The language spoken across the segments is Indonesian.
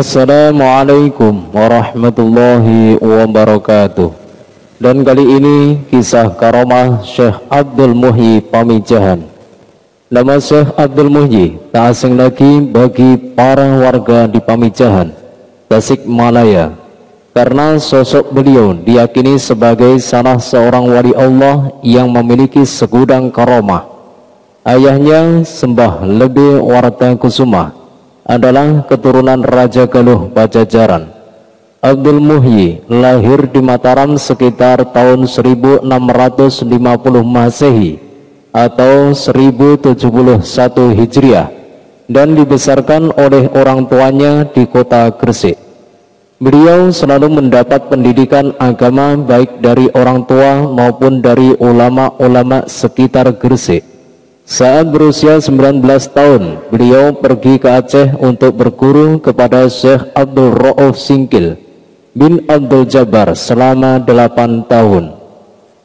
Assalamualaikum warahmatullahi wabarakatuh. Dan kali ini kisah karomah Syekh Abdul Muhyi Pamijahan. Nama Syekh Abdul Muhyi tak asing lagi bagi para warga di Pamijahan Tasik Malaya Karena sosok beliau diyakini sebagai salah seorang wali Allah yang memiliki segudang karomah Ayahnya Sembah Lebih Warta Kusuma adalah keturunan Raja Galuh Pajajaran. Abdul Muhyi lahir di Mataram sekitar tahun 1650 Masehi atau 1071 Hijriah dan dibesarkan oleh orang tuanya di kota Gresik. Beliau selalu mendapat pendidikan agama baik dari orang tua maupun dari ulama-ulama sekitar Gresik. Saat berusia 19 tahun, beliau pergi ke Aceh untuk berguru kepada Syekh Abdul Ra'uf Singkil bin Abdul Jabbar selama 8 tahun.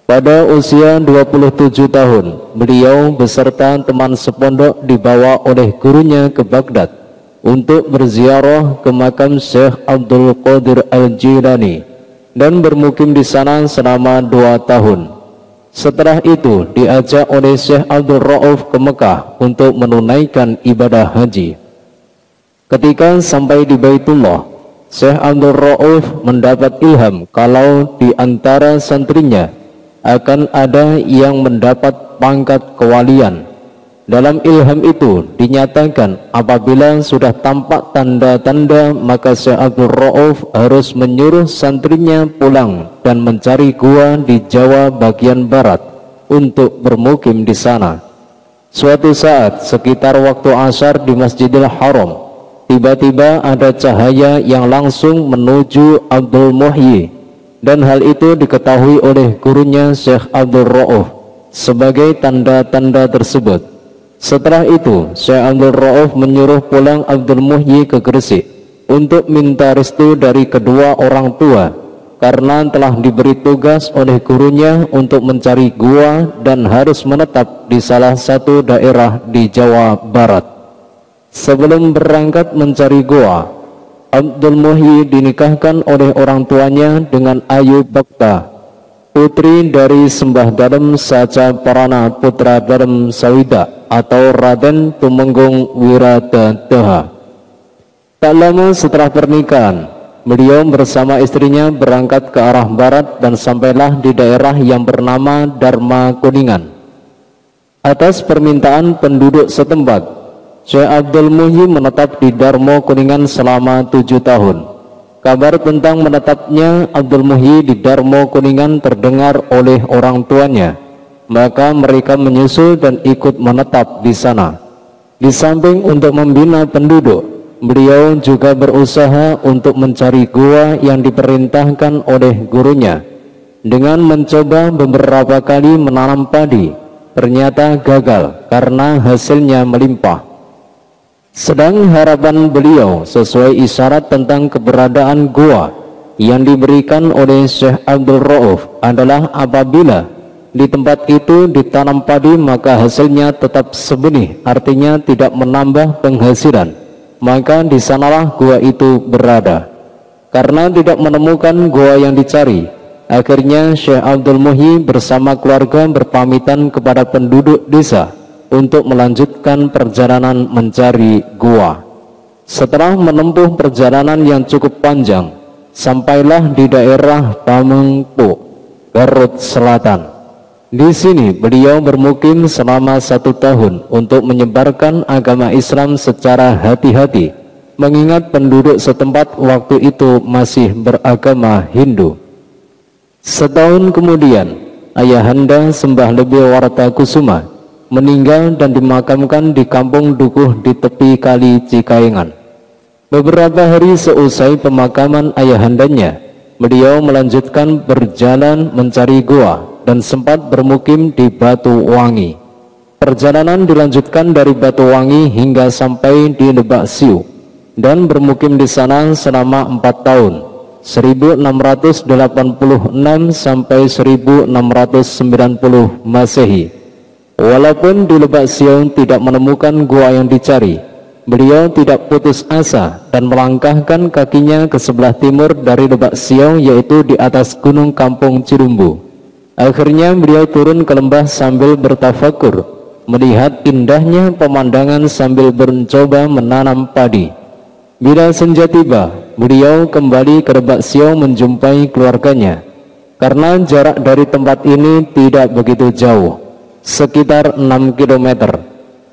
Pada usia 27 tahun, beliau beserta teman sepondok dibawa oleh gurunya ke Baghdad untuk berziarah ke makam Syekh Abdul Qadir Al-Jilani dan bermukim di sana selama dua tahun. Setelah itu diajak oleh Syekh Abdul Rauf ke Mekah untuk menunaikan ibadah haji. Ketika sampai di Baitullah, Syekh Abdul Rauf mendapat ilham kalau di antara santrinya akan ada yang mendapat pangkat kewalian dalam ilham itu dinyatakan apabila sudah tampak tanda-tanda maka Syekh Abdul Rauf harus menyuruh santrinya pulang dan mencari gua di Jawa bagian barat untuk bermukim di sana. Suatu saat sekitar waktu asar di Masjidil Haram tiba-tiba ada cahaya yang langsung menuju Abdul Muhyi dan hal itu diketahui oleh gurunya Syekh Abdul Rauf sebagai tanda-tanda tersebut setelah itu, Syekh Abdul Rauf menyuruh pulang Abdul Muhyi ke Gresik untuk minta restu dari kedua orang tua karena telah diberi tugas oleh gurunya untuk mencari gua dan harus menetap di salah satu daerah di Jawa Barat. Sebelum berangkat mencari gua, Abdul Muhyi dinikahkan oleh orang tuanya dengan Ayu Bakta, putri dari Sembah Dalam Saja Parana Putra Dalam Sawida atau Raden Tumenggung Wiradaha. Tak lama setelah pernikahan, beliau bersama istrinya berangkat ke arah barat dan sampailah di daerah yang bernama Dharma Kuningan. Atas permintaan penduduk setempat, Syekh Abdul Muhyi menetap di Dharma Kuningan selama tujuh tahun. Kabar tentang menetapnya Abdul Muhyi di Dharma Kuningan terdengar oleh orang tuanya maka mereka menyusul dan ikut menetap di sana. Di samping untuk membina penduduk, beliau juga berusaha untuk mencari gua yang diperintahkan oleh gurunya. Dengan mencoba beberapa kali menanam padi, ternyata gagal karena hasilnya melimpah. Sedang harapan beliau sesuai isyarat tentang keberadaan gua yang diberikan oleh Syekh Abdul Rauf adalah apabila di tempat itu ditanam padi maka hasilnya tetap sebenih artinya tidak menambah penghasilan. Maka di sanalah gua itu berada. Karena tidak menemukan gua yang dicari akhirnya Syekh Abdul Muhi bersama keluarga berpamitan kepada penduduk desa untuk melanjutkan perjalanan mencari gua. Setelah menempuh perjalanan yang cukup panjang sampailah di daerah Pamengpo Garut Selatan di sini beliau bermukim selama satu tahun untuk menyebarkan agama Islam secara hati-hati mengingat penduduk setempat waktu itu masih beragama Hindu. Setahun kemudian, ayahanda Sembah Lebih Warta Kusuma meninggal dan dimakamkan di kampung Dukuh di tepi kali Cikayengan. Beberapa hari seusai pemakaman ayahandanya, beliau melanjutkan berjalan mencari gua dan sempat bermukim di Batu Wangi. Perjalanan dilanjutkan dari Batu Wangi hingga sampai di Lebak Siu dan bermukim di sana selama empat tahun 1686 sampai 1690 Masehi. Walaupun di Lebak Siu tidak menemukan gua yang dicari, Beliau tidak putus asa dan melangkahkan kakinya ke sebelah timur dari Lebak Siau yaitu di atas gunung kampung Cirumbu. Akhirnya beliau turun ke lembah sambil bertafakur, melihat indahnya pemandangan sambil mencoba menanam padi. Bila senja tiba, beliau kembali ke Lebak Siau menjumpai keluarganya. Karena jarak dari tempat ini tidak begitu jauh, sekitar 6 kilometer.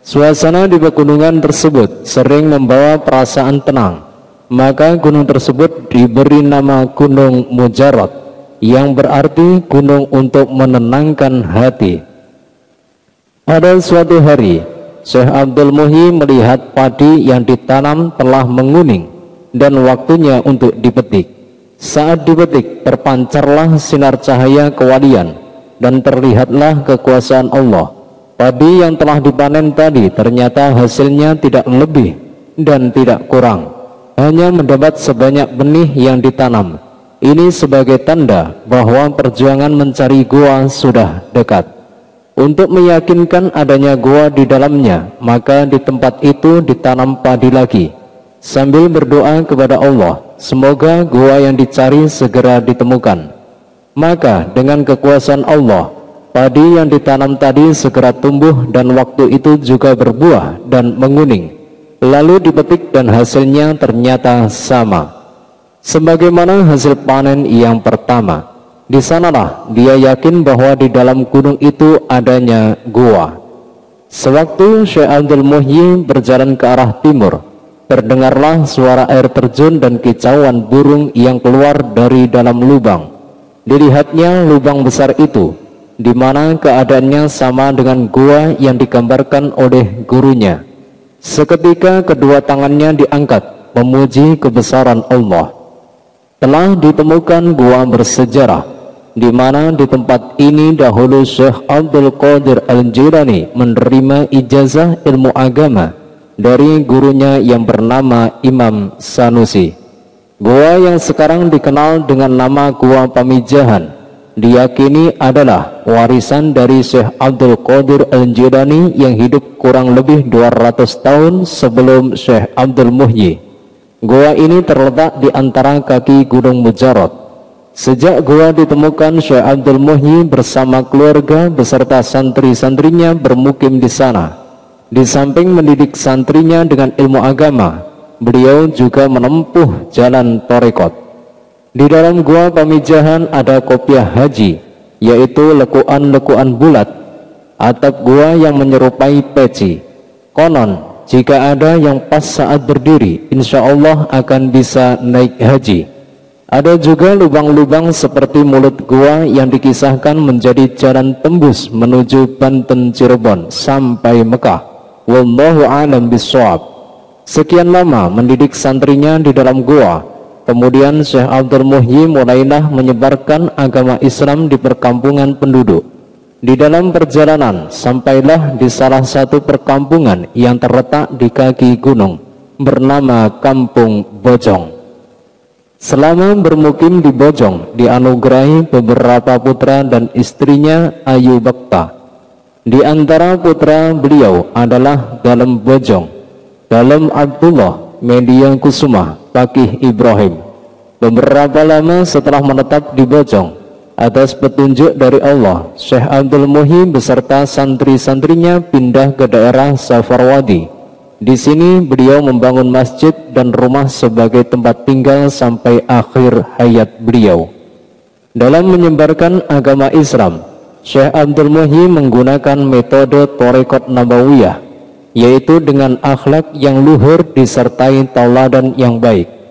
Suasana di pegunungan tersebut sering membawa perasaan tenang. Maka gunung tersebut diberi nama Gunung Mujarot yang berarti gunung untuk menenangkan hati. Pada suatu hari, Syekh Abdul Muhi melihat padi yang ditanam telah menguning dan waktunya untuk dipetik. Saat dipetik, terpancarlah sinar cahaya kewalian dan terlihatlah kekuasaan Allah Padi yang telah dipanen tadi ternyata hasilnya tidak lebih dan tidak kurang. Hanya mendapat sebanyak benih yang ditanam. Ini sebagai tanda bahwa perjuangan mencari gua sudah dekat. Untuk meyakinkan adanya gua di dalamnya, maka di tempat itu ditanam padi lagi. Sambil berdoa kepada Allah, semoga gua yang dicari segera ditemukan. Maka dengan kekuasaan Allah, Padi yang ditanam tadi segera tumbuh dan waktu itu juga berbuah dan menguning. Lalu dipetik dan hasilnya ternyata sama. Sebagaimana hasil panen yang pertama. Di sanalah dia yakin bahwa di dalam gunung itu adanya gua. Sewaktu Syekh Abdul Muhyi berjalan ke arah timur, terdengarlah suara air terjun dan kicauan burung yang keluar dari dalam lubang. Dilihatnya lubang besar itu di mana keadaannya sama dengan gua yang digambarkan oleh gurunya. Seketika kedua tangannya diangkat memuji kebesaran Allah. Telah ditemukan gua bersejarah di mana di tempat ini dahulu Syekh Abdul Qadir Al-Jilani menerima ijazah ilmu agama dari gurunya yang bernama Imam Sanusi. Gua yang sekarang dikenal dengan nama Gua Pamijahan diyakini adalah warisan dari Syekh Abdul Qadir Al-Jilani yang hidup kurang lebih 200 tahun sebelum Syekh Abdul Muhyi. Gua ini terletak di antara kaki Gunung Mujarot. Sejak gua ditemukan Syekh Abdul Muhyi bersama keluarga beserta santri-santrinya bermukim di sana. Di samping mendidik santrinya dengan ilmu agama, beliau juga menempuh jalan torekot. Di dalam gua pamijahan ada kopiah haji, yaitu lekuan-lekuan bulat, atap gua yang menyerupai peci. Konon, jika ada yang pas saat berdiri, insya Allah akan bisa naik haji. Ada juga lubang-lubang seperti mulut gua yang dikisahkan menjadi jalan tembus menuju Banten Cirebon sampai Mekah. Wallahu a'lam bishawab. Sekian lama mendidik santrinya di dalam gua Kemudian Syekh Abdul Muhyi mulailah menyebarkan agama Islam di perkampungan penduduk. Di dalam perjalanan sampailah di salah satu perkampungan yang terletak di kaki gunung bernama Kampung Bojong. Selama bermukim di Bojong dianugerahi beberapa putra dan istrinya Ayu Bakta. Di antara putra beliau adalah Dalam Bojong, Dalam Abdullah, Media Kusuma, Pakih Ibrahim. Beberapa lama setelah menetap di Bojong, atas petunjuk dari Allah, Syekh Abdul Muhi beserta santri-santrinya pindah ke daerah Safarwadi. Di sini beliau membangun masjid dan rumah sebagai tempat tinggal sampai akhir hayat beliau. Dalam menyebarkan agama Islam, Syekh Abdul Muhi menggunakan metode Torekot Nabawiyah yaitu dengan akhlak yang luhur disertai tauladan yang baik.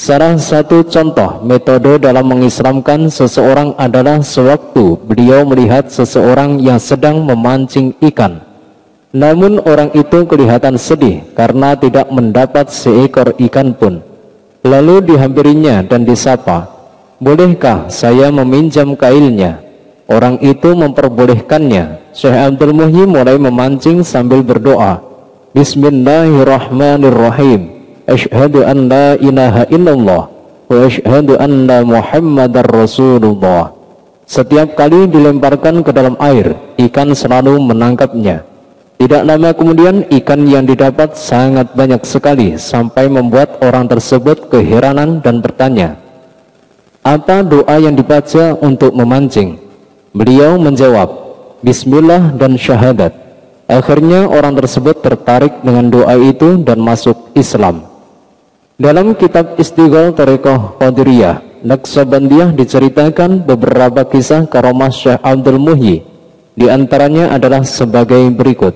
Salah satu contoh metode dalam mengislamkan seseorang adalah sewaktu beliau melihat seseorang yang sedang memancing ikan. Namun orang itu kelihatan sedih karena tidak mendapat seekor ikan pun. Lalu dihampirinya dan disapa, Bolehkah saya meminjam kailnya? Orang itu memperbolehkannya. Syekh Abdul Muhyi mulai memancing sambil berdoa. Bismillahirrahmanirrahim. Ashhadu an la ilaha illallah wa ashhadu anna Muhammadar Rasulullah. Setiap kali dilemparkan ke dalam air, ikan selalu menangkapnya. Tidak lama kemudian ikan yang didapat sangat banyak sekali sampai membuat orang tersebut keheranan dan bertanya, apa doa yang dibaca untuk memancing? Beliau menjawab, Bismillah dan syahadat. Akhirnya orang tersebut tertarik dengan doa itu dan masuk Islam. Dalam kitab Istighol Tarekoh Qadiriyah, Naksabandiyah diceritakan beberapa kisah karomah Syekh Abdul Muhyi. Di antaranya adalah sebagai berikut.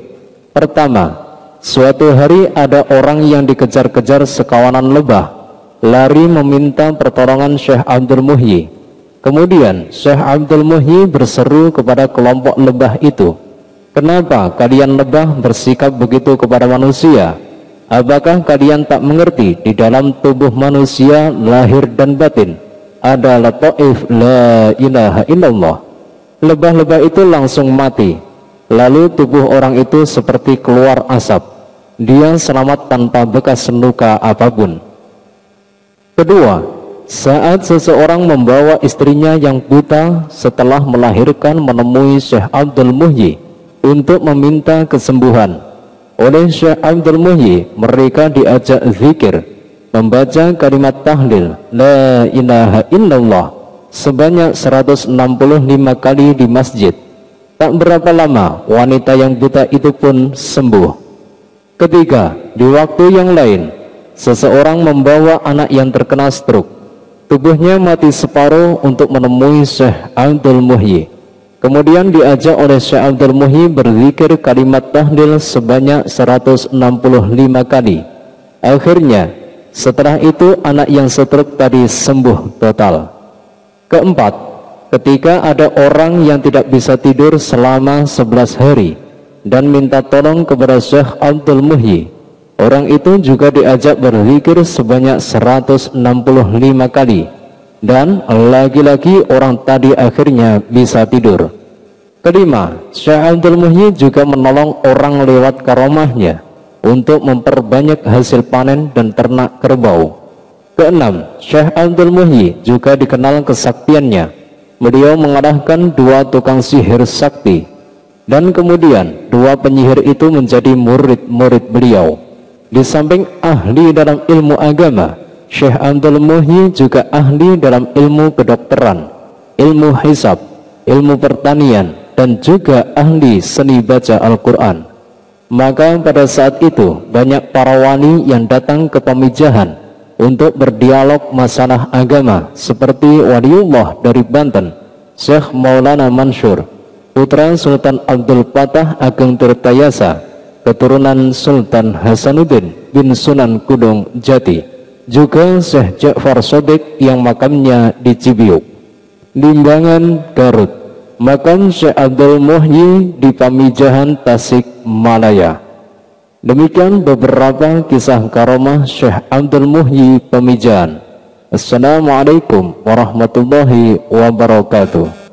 Pertama, suatu hari ada orang yang dikejar-kejar sekawanan lebah lari meminta pertolongan Syekh Abdul Muhyi. Kemudian Syekh Abdul Muhyi berseru kepada kelompok lebah itu, Kenapa kalian lebah bersikap begitu kepada manusia? Apakah kalian tak mengerti di dalam tubuh manusia lahir dan batin ada lataif la ilaha illallah. Lebah-lebah itu langsung mati. Lalu tubuh orang itu seperti keluar asap. Dia selamat tanpa bekas luka apa pun. Kedua, saat seseorang membawa istrinya yang buta setelah melahirkan menemui Syekh Abdul Muhyi untuk meminta kesembuhan. Oleh Syekh Abdul Muhyi, mereka diajak zikir, membaca kalimat tahlil, La ilaha illallah, sebanyak 165 kali di masjid. Tak berapa lama, wanita yang buta itu pun sembuh. Ketiga, di waktu yang lain, Seseorang membawa anak yang terkena stroke. Tubuhnya mati separuh untuk menemui Syekh Abdul Muhyi. Kemudian diajak oleh Syekh Abdul Muhyi berzikir kalimat tahlil sebanyak 165 kali. Akhirnya, setelah itu anak yang stroke tadi sembuh total. Keempat, ketika ada orang yang tidak bisa tidur selama 11 hari dan minta tolong kepada Syekh Abdul Muhyi Orang itu juga diajak berzikir sebanyak 165 kali dan lagi-lagi orang tadi akhirnya bisa tidur. Kelima, Syekh Abdul Muhyi juga menolong orang lewat karomahnya untuk memperbanyak hasil panen dan ternak kerbau. Keenam, Syekh Abdul Muhyi juga dikenal kesaktiannya. Beliau mengarahkan dua tukang sihir sakti dan kemudian dua penyihir itu menjadi murid-murid beliau. Di samping ahli dalam ilmu agama, Syekh Abdul Muhyi juga ahli dalam ilmu kedokteran, ilmu hisab, ilmu pertanian, dan juga ahli seni baca Al-Quran. Maka pada saat itu banyak para wali yang datang ke pemijahan untuk berdialog masalah agama seperti waliullah dari Banten, Syekh Maulana Mansur, putra Sultan Abdul Fatah Ageng Tirtayasa, keturunan Sultan Hasanuddin bin Sunan Kudung Jati juga Syekh Ja'far Sodik yang makamnya di Cibiuk. Limbangan Garut. Makam Syekh Abdul Muhyi di Pamijahan Tasik Malaya. Demikian beberapa kisah karomah Syekh Abdul Muhyi Pamijahan. Assalamualaikum warahmatullahi wabarakatuh